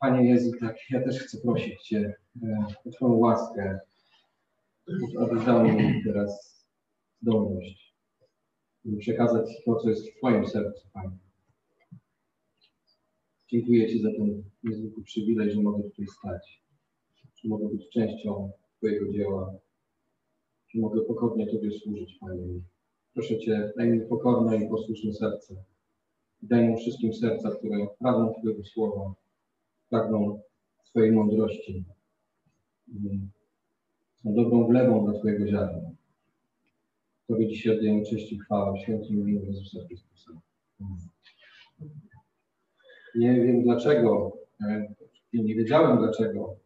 Panie Jezu, tak, ja też chcę prosić Cię e, o Twoją łaskę, abyś dał mi teraz zdolność, by przekazać to, co jest w Twoim sercu, Panie. Dziękuję Ci za ten niezwykły przywilej, że mogę tutaj stać, że mogę być częścią Twojego dzieła, że mogę pokornie Tobie służyć, Panie. Proszę Cię, daj mi pokorne i posłuszne serce. Daj mu wszystkim serca, które pragną Twojego słowa, pragną Twojej mądrości. Są dobrą wlewą dla Twojego ziarna. Tobie dzisiaj oddajemy cześć i chwałę w świętym imieniu Jezusa Chrystusa. Nie wiem dlaczego, e, nie wiedziałem dlaczego.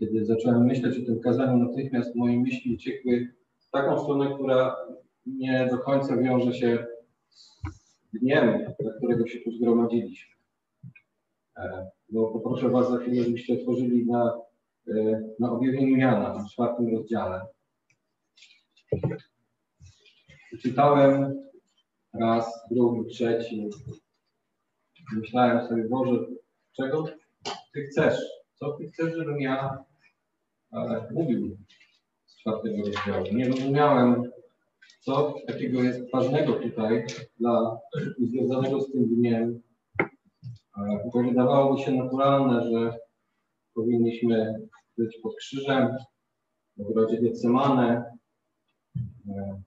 Kiedy zacząłem myśleć o tym kazaniu, natychmiast moje myśli uciekły w taką stronę, która nie do końca wiąże się z dniem, dla którego się tu zgromadziliśmy. E, bo poproszę Was za chwilę, żebyście otworzyli na, e, na objawieniu Jana w czwartym rozdziale. Czytałem raz, drugi, trzeci. Myślałem sobie, Boże, czego Ty chcesz? Co Ty chcesz, żebym ja e, mówił z czwartego rozdziału? Nie rozumiałem, co takiego jest ważnego tutaj dla związanego z tym dniem. E, bo wydawało mi się naturalne, że powinniśmy być pod krzyżem, w ogrodzie Getsemane, e,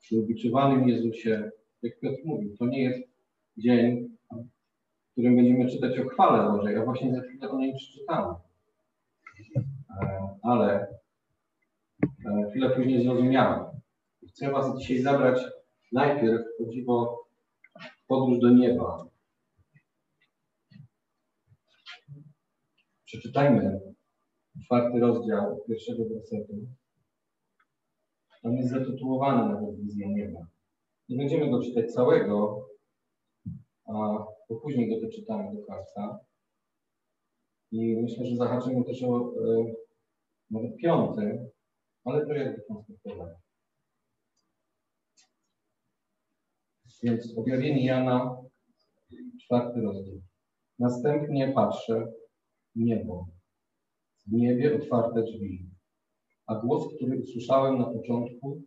przy ubiczowanym Jezusie, jak Piotr mówił, to nie jest dzień, w którym będziemy czytać o chwale Bożej, a właśnie za chwilę o niej przeczytamy. E, ale chwilę później zrozumiałem. Chcę Was dzisiaj zabrać najpierw o podróż do nieba. Przeczytajmy czwarty rozdział pierwszego wersetu. On jest zatytułowany nawet wizja nieba. Nie będziemy go czytać całego, a bo później go doczytamy do końca. I myślę, że zahaczymy też o e, nawet piąty, ale to jakby konstruktowane. Więc objawienie Jana, czwarty rozdział. Następnie patrzę niebo. W niebie otwarte drzwi. A głos, który usłyszałem na początku,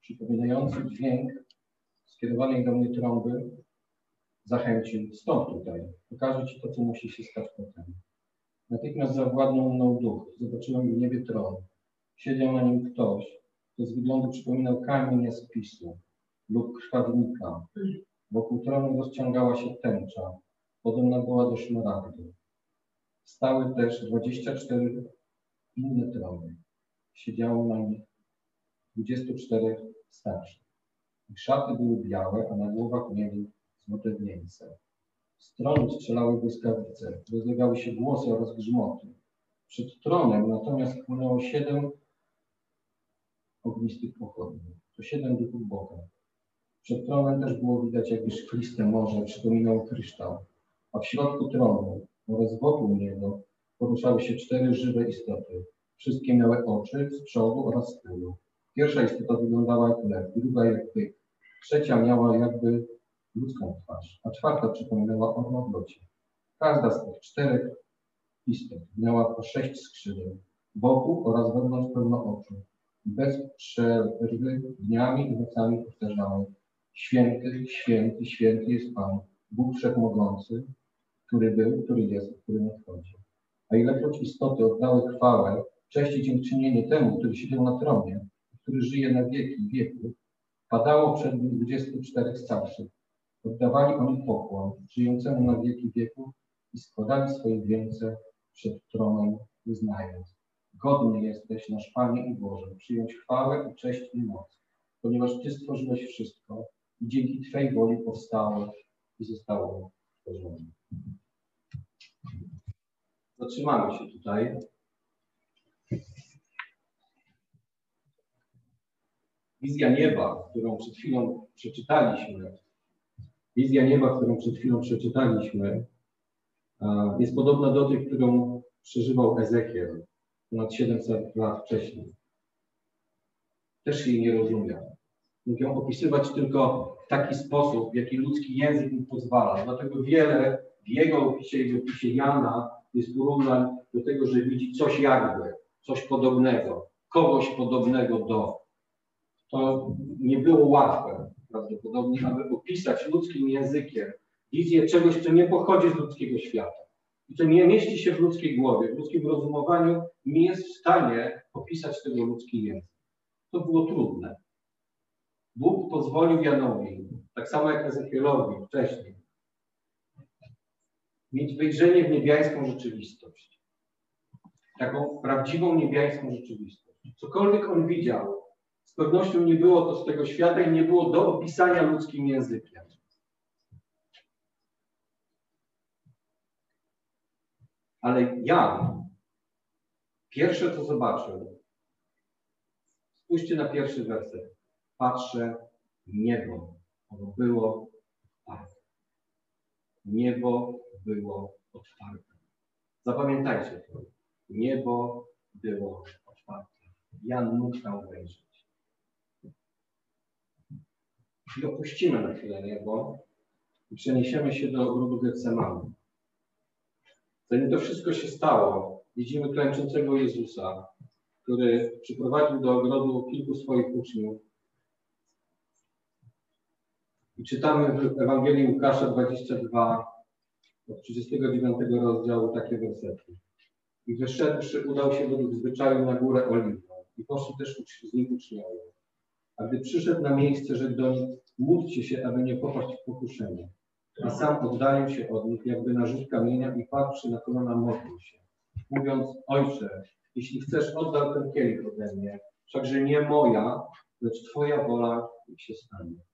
przypominający dźwięk skierowanej do mnie trąby, zachęcił, stąd tutaj, pokażę Ci to, co musi się stać potem. Natychmiast zawładnął mną duch. Zobaczyłem w niebie tron. Siedział na nim ktoś, kto z wyglądu przypominał kamień z lub krwawnika. Wokół tronu rozciągała się tęcza, podobna była do szmaragdu. Stały też 24 inne trony. Siedziało na nich 24 starszych. Ich szaty były białe, a na głowach mieli złote wieńce. Z tronu strzelały błyskawice, rozlegały się głosy oraz grzmoty. Przed tronem natomiast płynęło siedem ognistych pochodni. To siedem duchów Boga. Przed tronem też było widać jakby szkliste morze, przypominało kryształ, a w środku tronu oraz wokół niego poruszały się cztery żywe istoty. Wszystkie miały oczy z przodu oraz z tyłu. Pierwsza istota wyglądała jak lew, druga jak byk, trzecia miała jakby ludzką twarz, a czwarta przypominała orła w locie. Każda z tych czterech istot miała po sześć skrzydeł, wokół oraz wewnątrz pełno oczu. Bez przerwy dniami i nocami powtarzały Święty, święty, święty jest Pan, Bóg Wszechmogący, który był, który jest, który nadchodzi. A ilekroć istoty oddały chwałę, cześć i dziękczynienie temu, który siedział na tronie, który żyje na wieki wieków, padało przed nim 24 starszych. Oddawali oni pokłon żyjącemu na wieki wieków i składali swoje wieńce przed tronem, wyznając Godny jesteś, nasz Panie i Boże, przyjąć chwałę i cześć i moc, ponieważ Ty stworzyłeś wszystko i dzięki Twej woli powstało i zostało stworzone. Zatrzymamy się tutaj. Wizja nieba, którą przed chwilą przeczytaliśmy, wizja nieba, którą przed chwilą przeczytaliśmy, jest podobna do tej, którą przeżywał Ezekiel ponad 700 lat wcześniej. Też jej nie rozumiał. Mógł ją opisywać tylko w taki sposób, w jaki ludzki język mu pozwala. Dlatego wiele, jego opisie i w opisie Jana jest porównań do tego, że widzi coś jakby, coś podobnego, kogoś podobnego do. To nie było łatwe prawdopodobnie, aby opisać ludzkim językiem wizję czegoś, co nie pochodzi z ludzkiego świata i co nie mieści się w ludzkiej głowie, w ludzkim rozumowaniu, nie jest w stanie opisać tego ludzki język. To było trudne. Bóg pozwolił Janowi, tak samo jak Ezekielowi wcześniej, mieć wejrzenie w niebiańską rzeczywistość. Taką prawdziwą niebiańską rzeczywistość. Cokolwiek on widział, z pewnością nie było to z tego świata i nie było do opisania ludzkim językiem. Ale Jan, pierwsze co zobaczył, spójrzcie na pierwszy werset. Patrzę, niebo. Ono było otwarte. Niebo było otwarte. Zapamiętajcie to. Niebo było otwarte. Jan mógł tam wejrzeć. I opuścimy na chwilę niebo i przeniesiemy się do ogrodu Getsemanu. Zanim to wszystko się stało, widzimy klęczącego Jezusa, który przyprowadził do ogrodu kilku swoich uczniów. I czytamy w Ewangelii Łukasza 22, od 39 rozdziału takie wersety. I wyszedłszy, udał się według zwyczaju na górę Oliwną i poszli też z nim uczniowie. A gdy przyszedł na miejsce, rzekł do nich, módlcie się, aby nie popaść w pokuszenie. A sam oddalił się od nich, jakby na rzut kamienia i patrzy na kolana modlił się, mówiąc, Ojcze, jeśli chcesz, oddał ten kielich ode mnie, wszakże nie moja, lecz Twoja wola się stanie.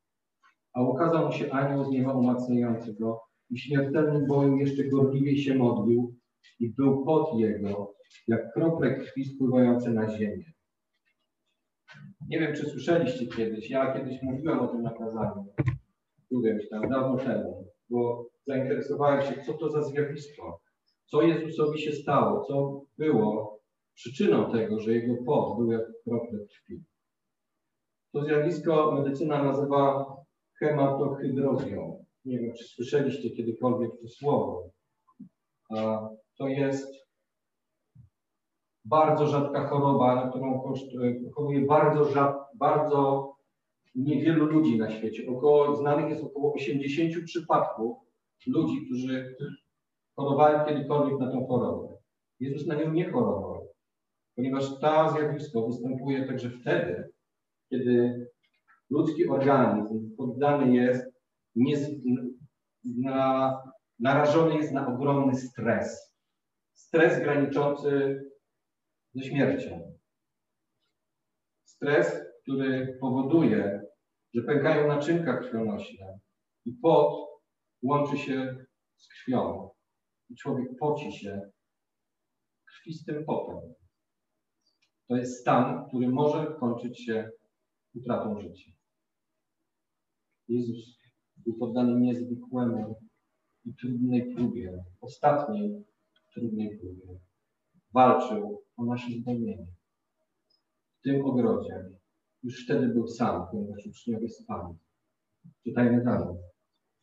A ukazał mu się anioł z nieba umacniający go i śmiertelnym boju jeszcze gorliwiej się modlił i był pot jego, jak krople krwi spływające na ziemię. Nie wiem, czy słyszeliście kiedyś, ja kiedyś mówiłem o tym nakazaniu, którymś tam dawno temu, bo zainteresowałem się, co to za zjawisko, co Jezusowi się stało, co było przyczyną tego, że jego pot był jak krople krwi. To zjawisko medycyna nazywa hematohydrozją. Nie wiem, czy słyszeliście kiedykolwiek to słowo. To jest bardzo rzadka choroba, na którą choruje bardzo, bardzo niewielu ludzi na świecie. Około, znanych jest około 80 przypadków ludzi, którzy chorowali kiedykolwiek na tą chorobę. Jezus na nią nie chorował, ponieważ to zjawisko występuje także wtedy, kiedy ludzki organizm poddany jest, nie, na, narażony jest na ogromny stres. Stres graniczący ze śmiercią. Stres, który powoduje, że pękają naczynka krwionośne i pot łączy się z krwią. I człowiek poci się krwistym potem. To jest stan, który może kończyć się utratą życia. Jezus był poddany niezwykłemu i trudnej próbie, ostatniej trudnej próbie. Walczył o nasze zbawienie. W tym ogrodzie już wtedy był sam, ponieważ uczniowie spali. Czytajmy dalej.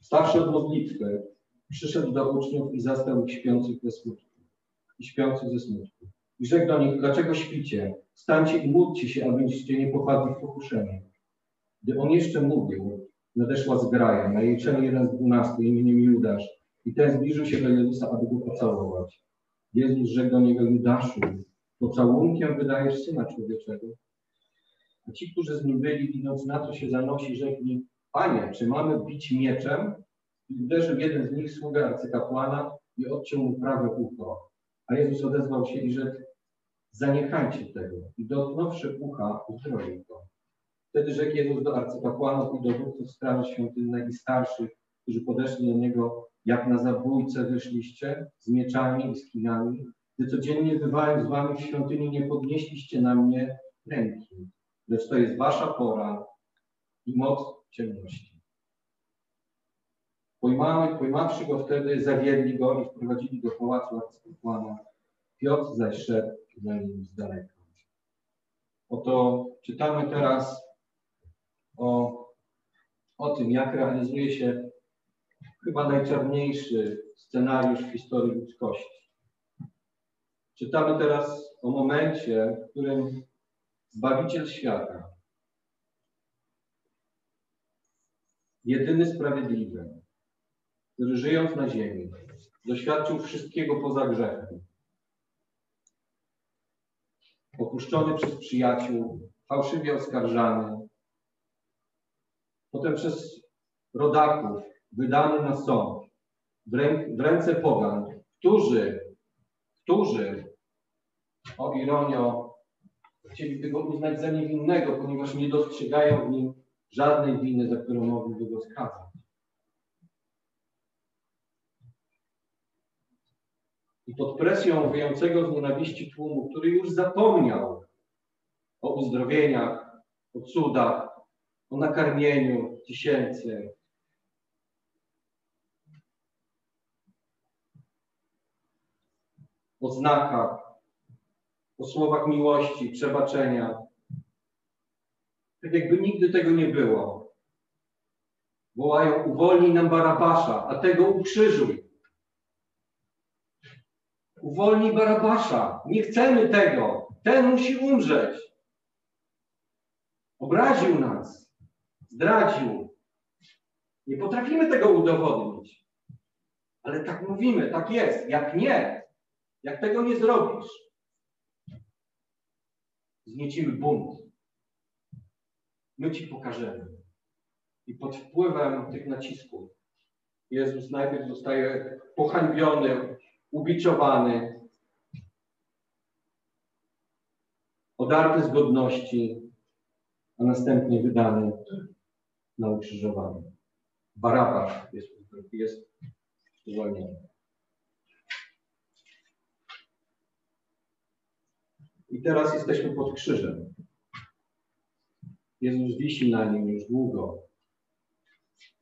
Starszy od modlitwy przyszedł do uczniów i zastał ich śpiących ze smutku. I śpiących ze smutku. I rzekł do nich, dlaczego śpicie? Stańcie i módlcie się, abyście nie popadli w pokuszenie. Gdy on jeszcze mówił, nadeszła zgraja. Na jej czele jeden z dwunastu imieniem Judasz. I ten zbliżył się do Jezusa, aby go pocałować. Jezus rzekł do niego, Judaszu, pocałunkiem wydajesz Syna Człowieczego. A ci, którzy z nim byli, widząc na to się zanosi, rzekli, Panie, czy mamy bić mieczem? I uderzył jeden z nich, sługa arcykapłana, i odciął mu prawe ucho. A Jezus odezwał się i rzekł, zaniechajcie tego. I dotknąwszy ucha, uzdrowił go. Wtedy rzekł Jezus do arcykapłanów i dowódców straży świątynnej i starszych, którzy podeszli do Niego, jak na zabójcę wyszliście z mieczami i z kinami, gdy codziennie bywałem z wami w świątyni, nie podnieśliście na mnie ręki, lecz to jest wasza pora i moc ciemności. Pojmamy, pojmawszy go wtedy, zawiedli go i wprowadzili do pałacu arcykapłana. Piotr zaś szedł za nim z daleka. Oto czytamy teraz o, o tym, jak realizuje się chyba najczarniejszy scenariusz w historii ludzkości. Czytamy teraz o momencie, w którym Zbawiciel świata, jedyny sprawiedliwy, który żyjąc na ziemi, doświadczył wszystkiego poza grzechem. Opuszczony przez przyjaciół, fałszywie oskarżany, potem przez rodaków wydany na sąd w, rę w ręce pogan, którzy, którzy, o ironio, chcieliby go uznać za niewinnego, ponieważ nie dostrzegają w nim żadnej winy, za którą mogliby go skazać. I pod presją wyjącego z nienawiści tłumu, który już zapomniał o uzdrowieniach, o cudach, o nakarmieniu tysięcy, o znakach, o słowach miłości, przebaczenia. Tak jakby nigdy tego nie było. Wołają, uwolnij nam Barabasza, a tego ukrzyżuj. Uwolnij Barabasza. Nie chcemy tego. Ten musi umrzeć. Obraził nas. Zdradził. Nie potrafimy tego udowodnić. Ale tak mówimy, tak jest. Jak nie, jak tego nie zrobisz, zniecimy bunt. My ci pokażemy. I pod wpływem tych nacisków Jezus najpierw zostaje pohańbiony, ubiczowany, odarty z godności, a następnie wydany na ukrzyżowanie. Barabasz jest, jest uwolniony. I teraz jesteśmy pod krzyżem. Jezus wisi na nim już długo.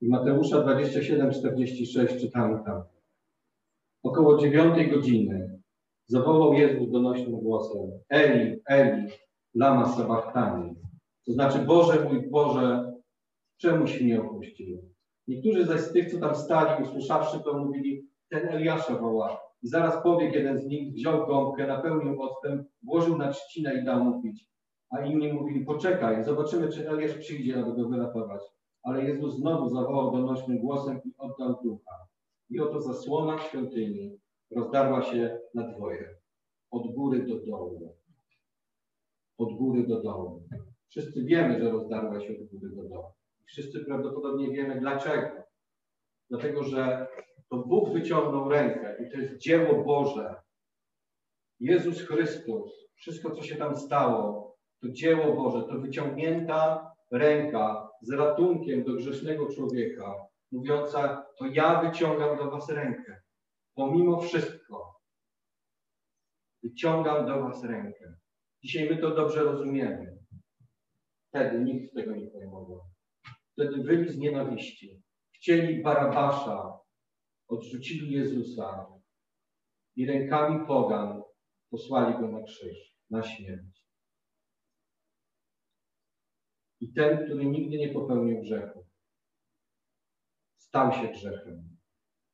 I Mateusza 27, 46 czytamy tam. Około dziewiątej godziny zawołał Jezus donośnym głosem Eli, Eli, lama sabachthani. To znaczy, Boże mój Boże, czemuś mnie opuścił? Niektórzy zaś z tych, co tam stali, usłyszawszy to, mówili, ten Eliasza woła. I zaraz pobiegł jeden z nich, wziął gąbkę, napełnił octem, włożył na trzcinę i dał mu pić. A inni mówili, poczekaj, zobaczymy, czy Eliasz przyjdzie, aby go wyratować. Ale Jezus znowu zawołał donośnym głosem i oddał ducha. I oto zasłona świątyni rozdarła się na dwoje. Od góry do dołu. Od góry do dołu. Wszyscy wiemy, że rozdarła się od góry do dołu. Wszyscy prawdopodobnie wiemy dlaczego. Dlatego, że to Bóg wyciągnął rękę i to jest dzieło Boże. Jezus Chrystus, wszystko co się tam stało, to dzieło Boże, to wyciągnięta ręka z ratunkiem do grzesznego człowieka, mówiąca, to ja wyciągam do was rękę. Pomimo wszystko, wyciągam do was rękę. Dzisiaj my to dobrze rozumiemy. Wtedy nikt tego nie pojmował. Wtedy wyli z nienawiści. Chcieli Barabasza, odrzucili Jezusa i rękami pogan posłali go na krzyż, na śmierć. I ten, który nigdy nie popełnił grzechu, stał się grzechem.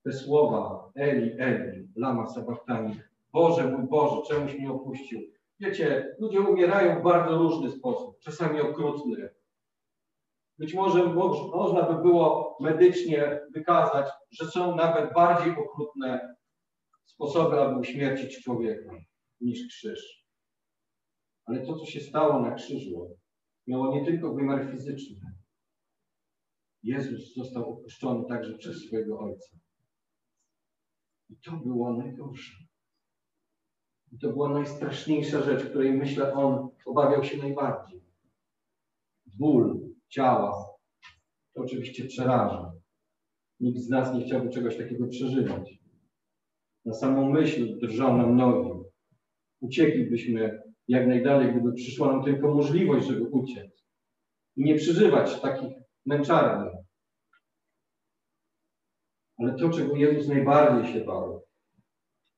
Te słowa Eli, Eli, lama sabachtani, Boże mój Boże, czemuś mnie opuścił. Wiecie, ludzie umierają w bardzo różny sposób, czasami okrutny, być może można by było medycznie wykazać, że są nawet bardziej okrutne sposoby, aby uśmiercić człowieka niż krzyż. Ale to, co się stało na krzyżu, miało nie tylko wymiar fizyczny. Jezus został opuszczony także przez swojego Ojca. I to było najgorsze. I to była najstraszniejsza rzecz, której myślę on obawiał się najbardziej. Ból, ciała. To oczywiście przeraża. Nikt z nas nie chciałby czegoś takiego przeżywać. Na samą myśl drżą nam nogi. Ucieklibyśmy jak najdalej, gdyby przyszła nam tylko możliwość, żeby uciec. I nie przeżywać takich męczarni. Ale to, czego Jezus najbardziej się bał,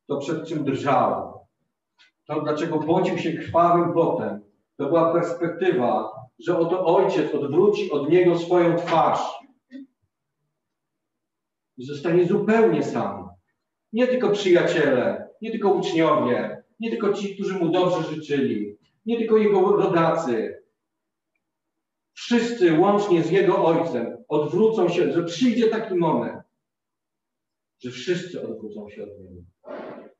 to przed czym drżał, to dlaczego błądził się krwawym potem, to była perspektywa że oto ojciec odwróci od niego swoją twarz. I zostanie zupełnie sam. Nie tylko przyjaciele, nie tylko uczniowie, nie tylko ci, którzy mu dobrze życzyli, nie tylko jego rodacy. Wszyscy łącznie z jego ojcem odwrócą się, że przyjdzie taki moment, że wszyscy odwrócą się od niego.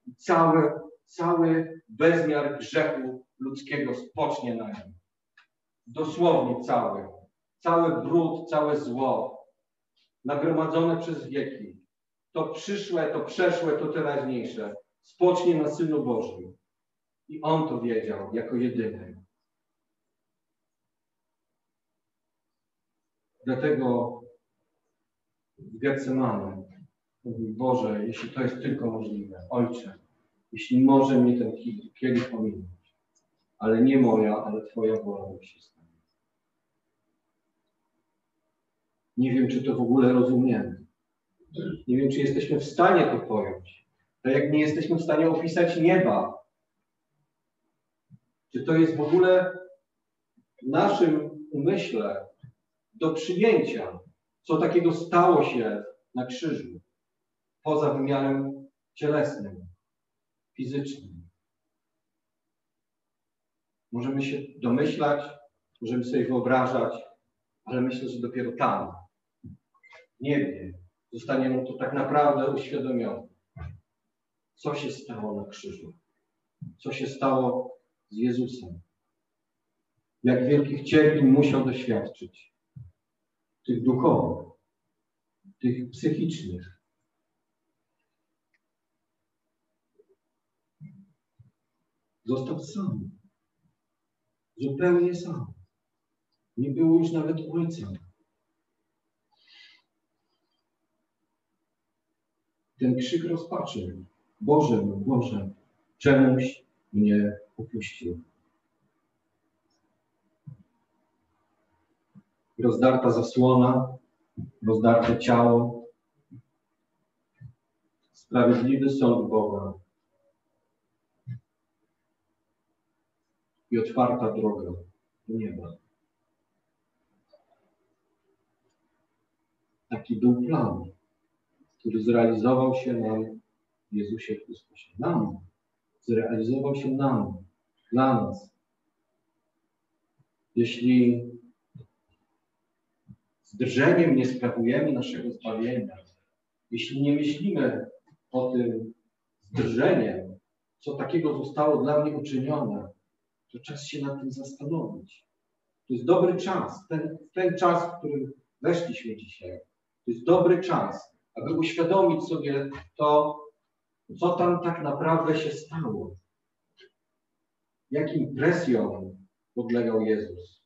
I cały, cały bezmiar grzechu ludzkiego spocznie na nim. Dosłownie cały. Cały brud, całe zło, nagromadzone przez wieki. To przyszłe, to przeszłe, to teraźniejsze. Spocznie na Synu Bożym. I On to wiedział jako jedyny. Dlatego w Getsemane mówi, Boże, jeśli to jest tylko możliwe, Ojcze, jeśli może mnie ten kielich ominąć, ale nie moja, ale Twoja wola mi się stanie. Nie wiem, czy to w ogóle rozumiemy. Nie wiem, czy jesteśmy w stanie to pojąć. Tak jak nie jesteśmy w stanie opisać nieba. Czy to jest w ogóle w naszym umyśle do przyjęcia, co takiego stało się na krzyżu, poza wymiarem cielesnym, fizycznym. Możemy się domyślać, możemy sobie wyobrażać, ale myślę, że dopiero tam, w niebie, zostanie nam to tak naprawdę uświadomione. Co się stało na krzyżu? Co się stało z Jezusem? Jak wielkich cierpień musiał doświadczyć? Tych duchowych, tych psychicznych. Został sam. Zupełnie sam. Nie było już nawet ojca. ten krzyk rozpaczy. Boże, Boże, czemuś mnie upuścił. Rozdarta zasłona, rozdarte ciało, sprawiedliwy sąd Boga i otwarta droga do nieba. Taki był plan który zrealizował się nam w Jezusie Chrystusie. Nam. Zrealizował się nam, dla nas. Jeśli z drżeniem nie sprawujemy naszego zbawienia, jeśli nie myślimy o tym z drżeniem, co takiego zostało dla mnie uczynione, to czas się nad tym zastanowić. To jest dobry czas, ten, ten czas, w którym weszliśmy dzisiaj. To jest dobry czas, aby uświadomić sobie to, co tam tak naprawdę się stało. Jakim presjom podlegał Jezus.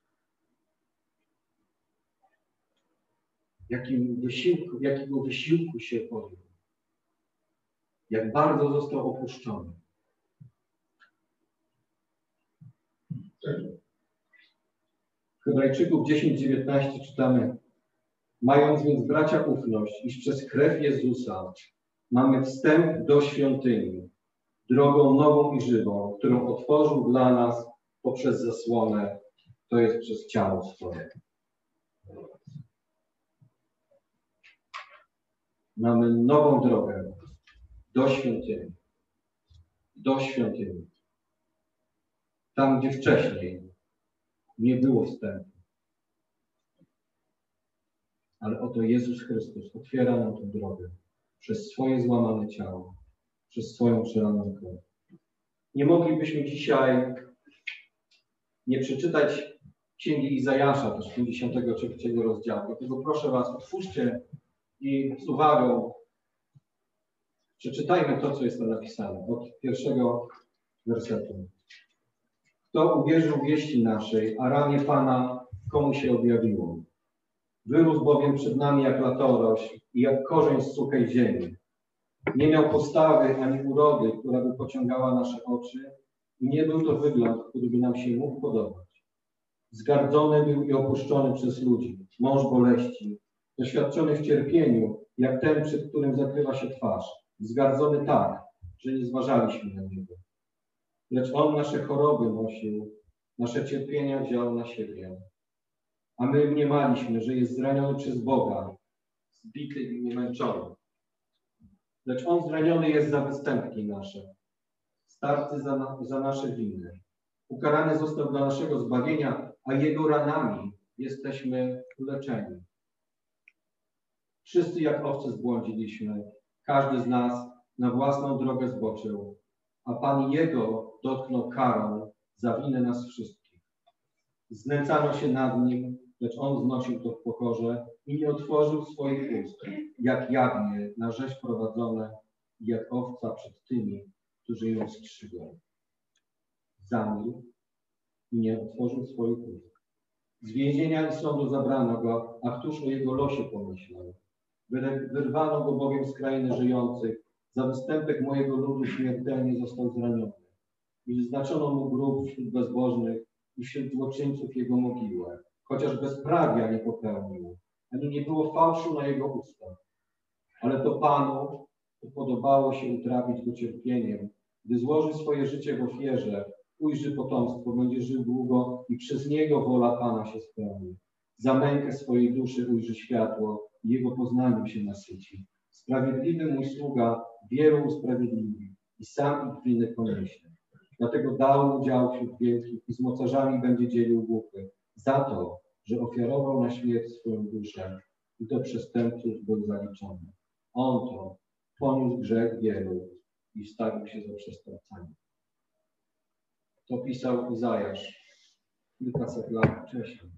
Jakim wysiłku, jakiego wysiłku się podjął. Jak bardzo został opuszczony. Hebrajczyków 10-19 czytamy Mając więc bracia ufność, iż przez krew Jezusa mamy wstęp do świątyni, drogą nową i żywą, którą otworzył dla nas poprzez zasłonę, to jest przez ciało swoje. Mamy nową drogę do świątyni. Do świątyni. Tam, gdzie wcześniej nie było wstępu. Ale oto Jezus Chrystus otwiera nam tę drogę przez swoje złamane ciało, przez swoją przelaną krew. Nie moglibyśmy dzisiaj nie przeczytać Księgi Izajasza, też 53 rozdziału. Dlatego proszę Was, otwórzcie i z uwagą przeczytajmy to, co jest tam napisane od pierwszego wersetu. Kto uwierzył wieści naszej, a ramię Pana komu się objawiło? Wyrósł bowiem przed nami jak latorość i jak korzeń z suchej ziemi. Nie miał postawy ani urody, która by pociągała nasze oczy i nie był to wygląd, który by nam się mógł podobać. Zgardzony był i opuszczony przez ludzi, mąż boleści, doświadczony w cierpieniu, jak ten, przed którym zakrywa się twarz. Zgardzony tak, że nie zważaliśmy na niego. Lecz on nasze choroby nosił, nasze cierpienia wziął na siebie a my mniemaliśmy, że jest zraniony przez Boga, zbity i umęczony. Lecz On zraniony jest za występki nasze, starty za, na, za nasze winy. Ukarany został dla naszego zbawienia, a Jego ranami jesteśmy uleczeni. Wszyscy jak owce zbłądziliśmy, każdy z nas na własną drogę zboczył, a Pan Jego dotknął karą za winę nas wszystkich. Znęcano się nad Nim, lecz On znosił to w pokorze i nie otworzył swoich ust, jak jagnie na rzeź prowadzone, jak owca przed tymi, którzy ją strzygą. Zamilkł i nie otworzył swoich ust. Z więzienia i sądu zabrano go, a któż o jego losie pomyślał? Wyrwano go bowiem z krainy żyjących, za występek mojego ludu śmiertelnie został zraniony. I wyznaczono mu grób wśród bezbożnych i wśród złoczyńców jego mogiłę, chociaż bezprawia nie popełnił, ani nie było fałszu na jego ustach. Ale to Panu podobało się utrapić go cierpieniem, gdy złoży swoje życie w ofierze, ujrzy potomstwo, będzie żył długo i przez niego wola Pana się spełni. Za mękę swojej duszy ujrzy światło i jego poznaniem się nasyci. Sprawiedliwy mój sługa wielu usprawiedliwi i sam ich winy poniesie. Dlatego dał mu dział wśród wielkich i z mocarzami będzie dzielił głupy. Za to, że ofiarował na śmierć swoją duszę i do przestępców był zaliczony. On to poniósł grzech wielu i stawił się za przestępcami. To pisał Izajasz kilkaset lat wcześniej.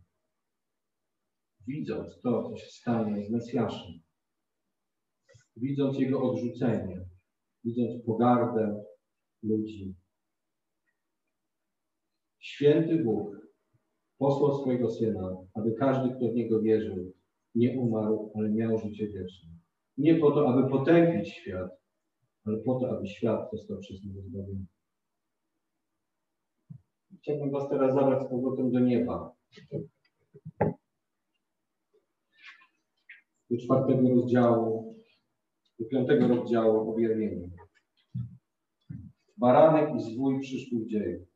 Widząc to, co się stanie z Mesjaszem, widząc jego odrzucenie, widząc pogardę ludzi. Święty Bóg posłał swojego Syna, aby każdy, kto w Niego wierzył, nie umarł, ale miał życie wieczne. Nie po to, aby potępić świat, ale po to, aby świat został przez Niego zbawiony. Chciałbym Was teraz zabrać z powrotem do nieba. Do czwartego rozdziału do piątego rozdziału objawienia. Baranek i zwój przyszłych dziejów.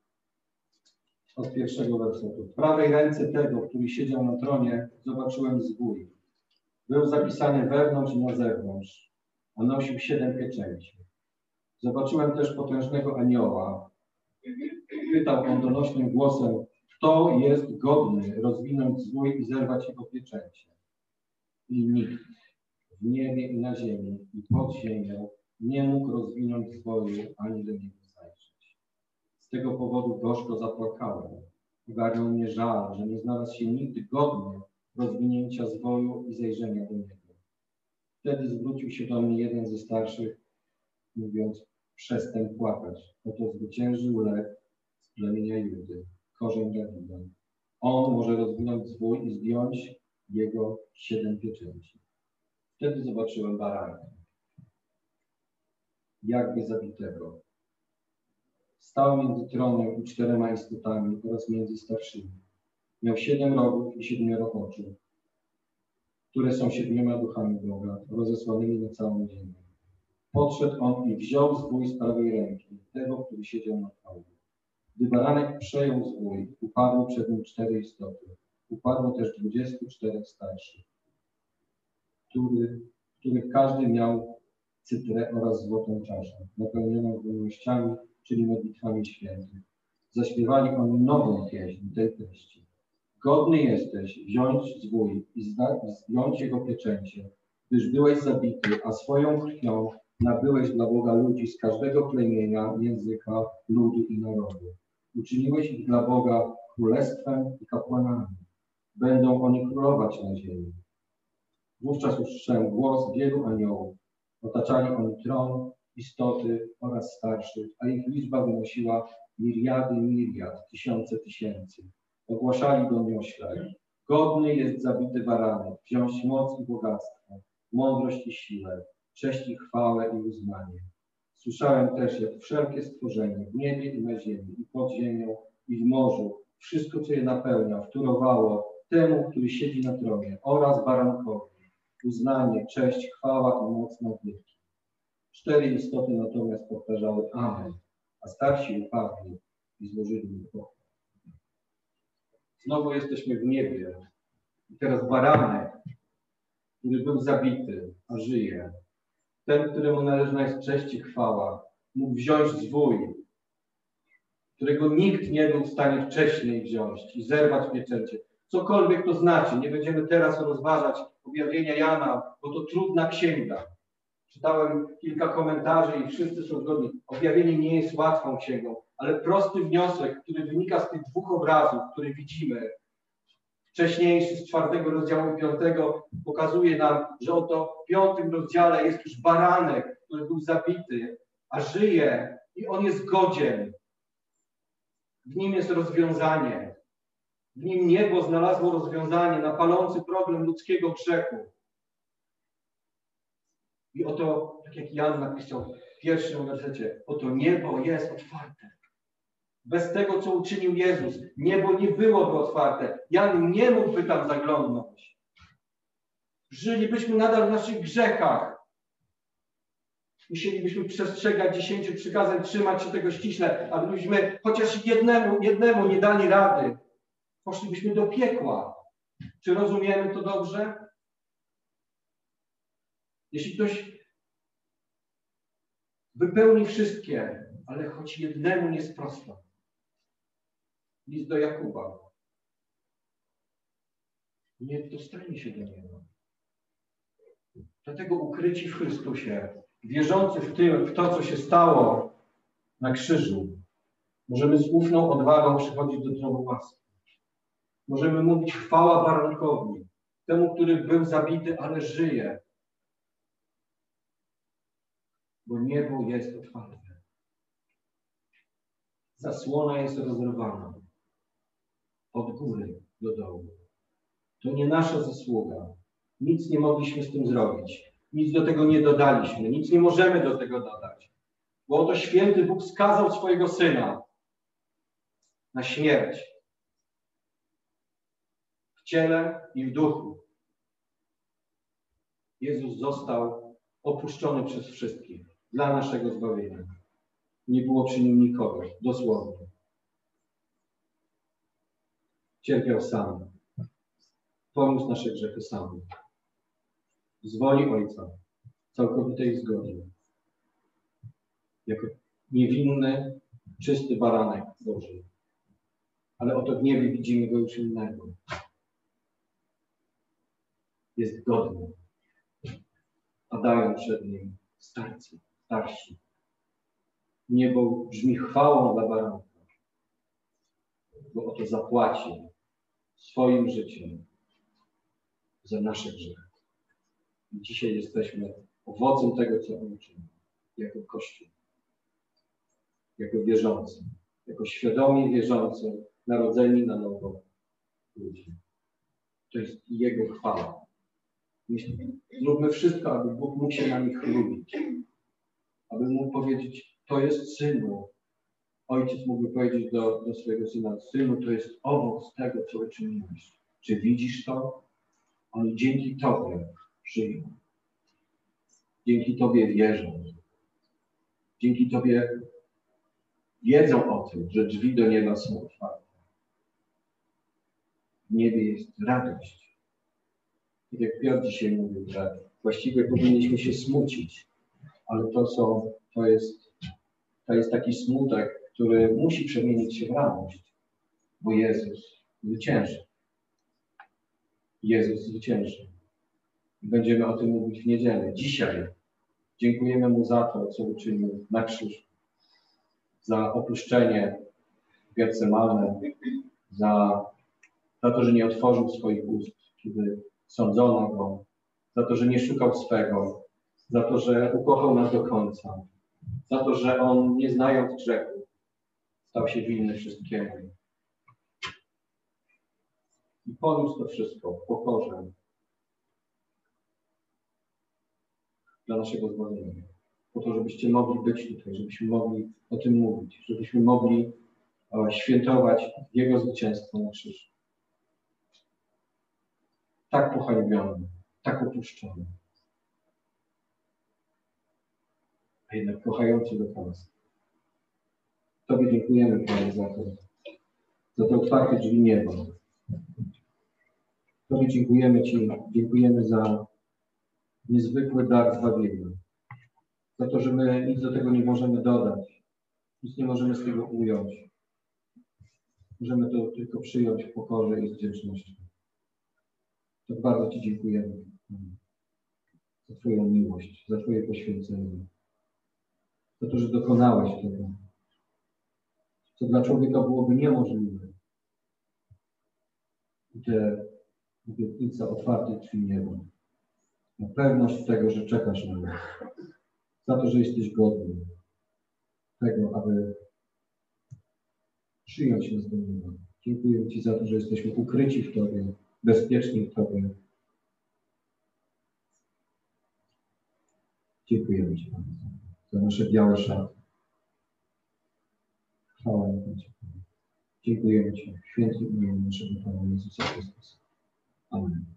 Od pierwszego wersetu. W prawej ręce tego, który siedział na tronie, zobaczyłem zwój. Był zapisany wewnątrz i na zewnątrz, a nosił siedem pieczęci. Zobaczyłem też potężnego anioła. Pytał on donośnym głosem, kto jest godny rozwinąć zwój i zerwać jego pieczęcie. I nikt w niebie i na ziemi i pod ziemią nie mógł rozwinąć zwoju ani do niego zajrzeć. Z tego powodu gorzko zapłakałem. Ogarnął mnie żal, że nie znalazł się nigdy godny rozwinięcia zwoju i zajrzenia do niego. Wtedy zwrócił się do mnie jeden ze starszych, mówiąc, przestań płakać. Oto zwyciężył lew z plemienia Judy, korzeń Dawida. On może rozwinąć zwój i zdjąć jego siedem pieczęci. Wtedy zobaczyłem baranka, jakby zabitego. Stał między tronem i czterema istotami oraz między starszymi. Miał siedem rogów i siedmioro oczu, które są siedmioma duchami Boga, rozesłanymi na całą ziemię. Podszedł on i wziął zwój z prawej ręki, tego, który siedział na tronie. Gdy baranek przejął zwój, upadły przed nim cztery istoty. Upadło też dwudziestu czterech starszych który, których każdy miał cytrę oraz złotą czaszę, napełnioną wolnościami, czyli modlitwami świętych. Zaśpiewali oni nową pieśń tej treści. Godny jesteś wziąć zwój i zdjąć jego pieczęcie, gdyż byłeś zabity, a swoją krwią nabyłeś dla Boga ludzi z każdego plemienia, języka, ludu i narodu. Uczyniłeś ich dla Boga królestwem i kapłanami. Będą oni królować na ziemi. Wówczas usłyszałem głos wielu aniołów. Otaczali oni tron, istoty oraz starszych, a ich liczba wynosiła miliardy miliard, tysiące tysięcy. Ogłaszali donioślaj. Godny jest zabity baranek, wziąć moc i bogactwo, mądrość i siłę, cześć i chwałę i uznanie. Słyszałem też, jak wszelkie stworzenie w niebie i na ziemi, i pod ziemią, i w morzu, wszystko, co je napełnia, wtórowało temu, który siedzi na tronie oraz barankowi uznanie, cześć, chwała i moc na wieki. Cztery istoty natomiast powtarzały Amen, a starsi upadli i złożyli mu pokój. Znowu jesteśmy w niebie. I teraz baranek, który był zabity, a żyje. ten, któremu należna jest cześć i chwała, mógł wziąć zwój, którego nikt nie był w stanie wcześniej wziąć i zerwać pieczęcie. Cokolwiek to znaczy, nie będziemy teraz rozważać objawienia Jana, bo to trudna księga. Czytałem kilka komentarzy i wszyscy są zgodni. Objawienie nie jest łatwą księgą, ale prosty wniosek, który wynika z tych dwóch obrazów, które widzimy, wcześniejszy z czwartego rozdziału piątego, pokazuje nam, że oto w piątym rozdziale jest już baranek, który był zabity, a żyje i on jest godzien. W nim jest rozwiązanie. W nim niebo znalazło rozwiązanie na palący problem ludzkiego grzechu. I oto, tak jak Jan napisał w pierwszym wersecie, oto niebo jest otwarte. Bez tego, co uczynił Jezus, niebo nie byłoby otwarte. Jan nie mógłby tam zaglądnąć. Żylibyśmy nadal w naszych grzechach. Musielibyśmy przestrzegać dziesięciu przykazań, trzymać się tego ściśle, a gdybyśmy chociaż jednemu, jednemu nie dali rady, poszlibyśmy do piekła. Czy rozumiemy to dobrze? Jeśli ktoś wypełni wszystkie, ale choć jednemu nie sprosta. List do Jakuba. Nie dostanie się do niego. Dlatego ukryci w Chrystusie, wierzący w, tym, w to, co się stało na krzyżu, możemy z ufną odwagą przychodzić do tronu łaski. Możemy mówić chwała barankowi, temu, który był zabity, ale żyje. Bo niebo jest otwarte. Zasłona jest rozerwana od góry do dołu. To nie nasza zasługa. Nic nie mogliśmy z tym zrobić. Nic do tego nie dodaliśmy. Nic nie możemy do tego dodać. Bo oto święty Bóg skazał swojego syna na śmierć ciele i w duchu. Jezus został opuszczony przez wszystkich dla naszego zbawienia. Nie było przy nim nikogo, dosłownie. Cierpiał sam. Poniósł nasze grzechy sam. Z woli Ojca, całkowitej zgody. Jako niewinny, czysty baranek Boży. Ale oto w niebie widzimy go już innego. Jest godny. Padają przed nim starcy, starsi. Niebo brzmi chwałą dla baranka, bo oto zapłaci swoim życiem za nasze grzechy. I dzisiaj jesteśmy owocem tego, co On uczynił, jako Kościół, jako wierzący, jako świadomie wierzący, narodzeni na nowo ludzie. To jest Jego chwała. Zróbmy wszystko, aby Bóg mógł się na nich chlubić. Aby mógł powiedzieć, to jest Synu. Ojciec mógłby powiedzieć do, do swojego Syna, Synu, to jest owoc tego, co uczyniłeś. Czy widzisz to? Oni dzięki Tobie żyją. Dzięki Tobie wierzą. Dzięki Tobie wiedzą o tym, że drzwi do nieba są otwarte. W niebie jest radość. Tak jak Piotr dzisiaj mówił, że właściwie powinniśmy się smucić, ale to są, to jest, to jest taki smutek, który musi przemienić się w radość, bo Jezus zwycięży. Jezus zwycięży. Będziemy o tym mówić w niedzielę. Dzisiaj dziękujemy Mu za to, co uczynił na krzyżu. Za opuszczenie Getsemane, za, za to, że nie otworzył swoich ust, kiedy sądzono Go, za to, że nie szukał swego, za to, że ukochał nas do końca, za to, że On, nie znając grzechu, stał się winny wszystkiemu. I poniósł to wszystko w pokorze dla naszego zbawienia. Po to, żebyście mogli być tutaj, żebyśmy mogli o tym mówić, żebyśmy mogli e, świętować Jego zwycięstwo na krzyżu. Tak pohańbiony, tak opuszczony. A jednak kochający do końca. Tobie dziękujemy, Panie, za to, za te otwarte drzwi nieba. Tobie dziękujemy Ci, dziękujemy za niezwykły dar zbawienia. za to, że my nic do tego nie możemy dodać, nic nie możemy z tego ująć. Możemy to tylko przyjąć w pokorze i z wdzięcznością. Tak bardzo Ci dziękujemy za Twoją miłość, za Twoje poświęcenie, za to, że dokonałeś tego, co dla człowieka byłoby niemożliwe. I te obietnica otwartej drzwi nieba. Na pewność tego, że czekasz na nas. Za to, że jesteś godny tego, aby przyjąć nas do nieba. Dziękuję Ci za to, że jesteśmy ukryci w Tobie, bezpieczni w Tobie. Dziękujemy Ci bardzo za nasze białe szaty. Chwała Ci. Dziękujemy Ci w świętym imieniu naszego Pana Jezusa Chrystusa. Amen.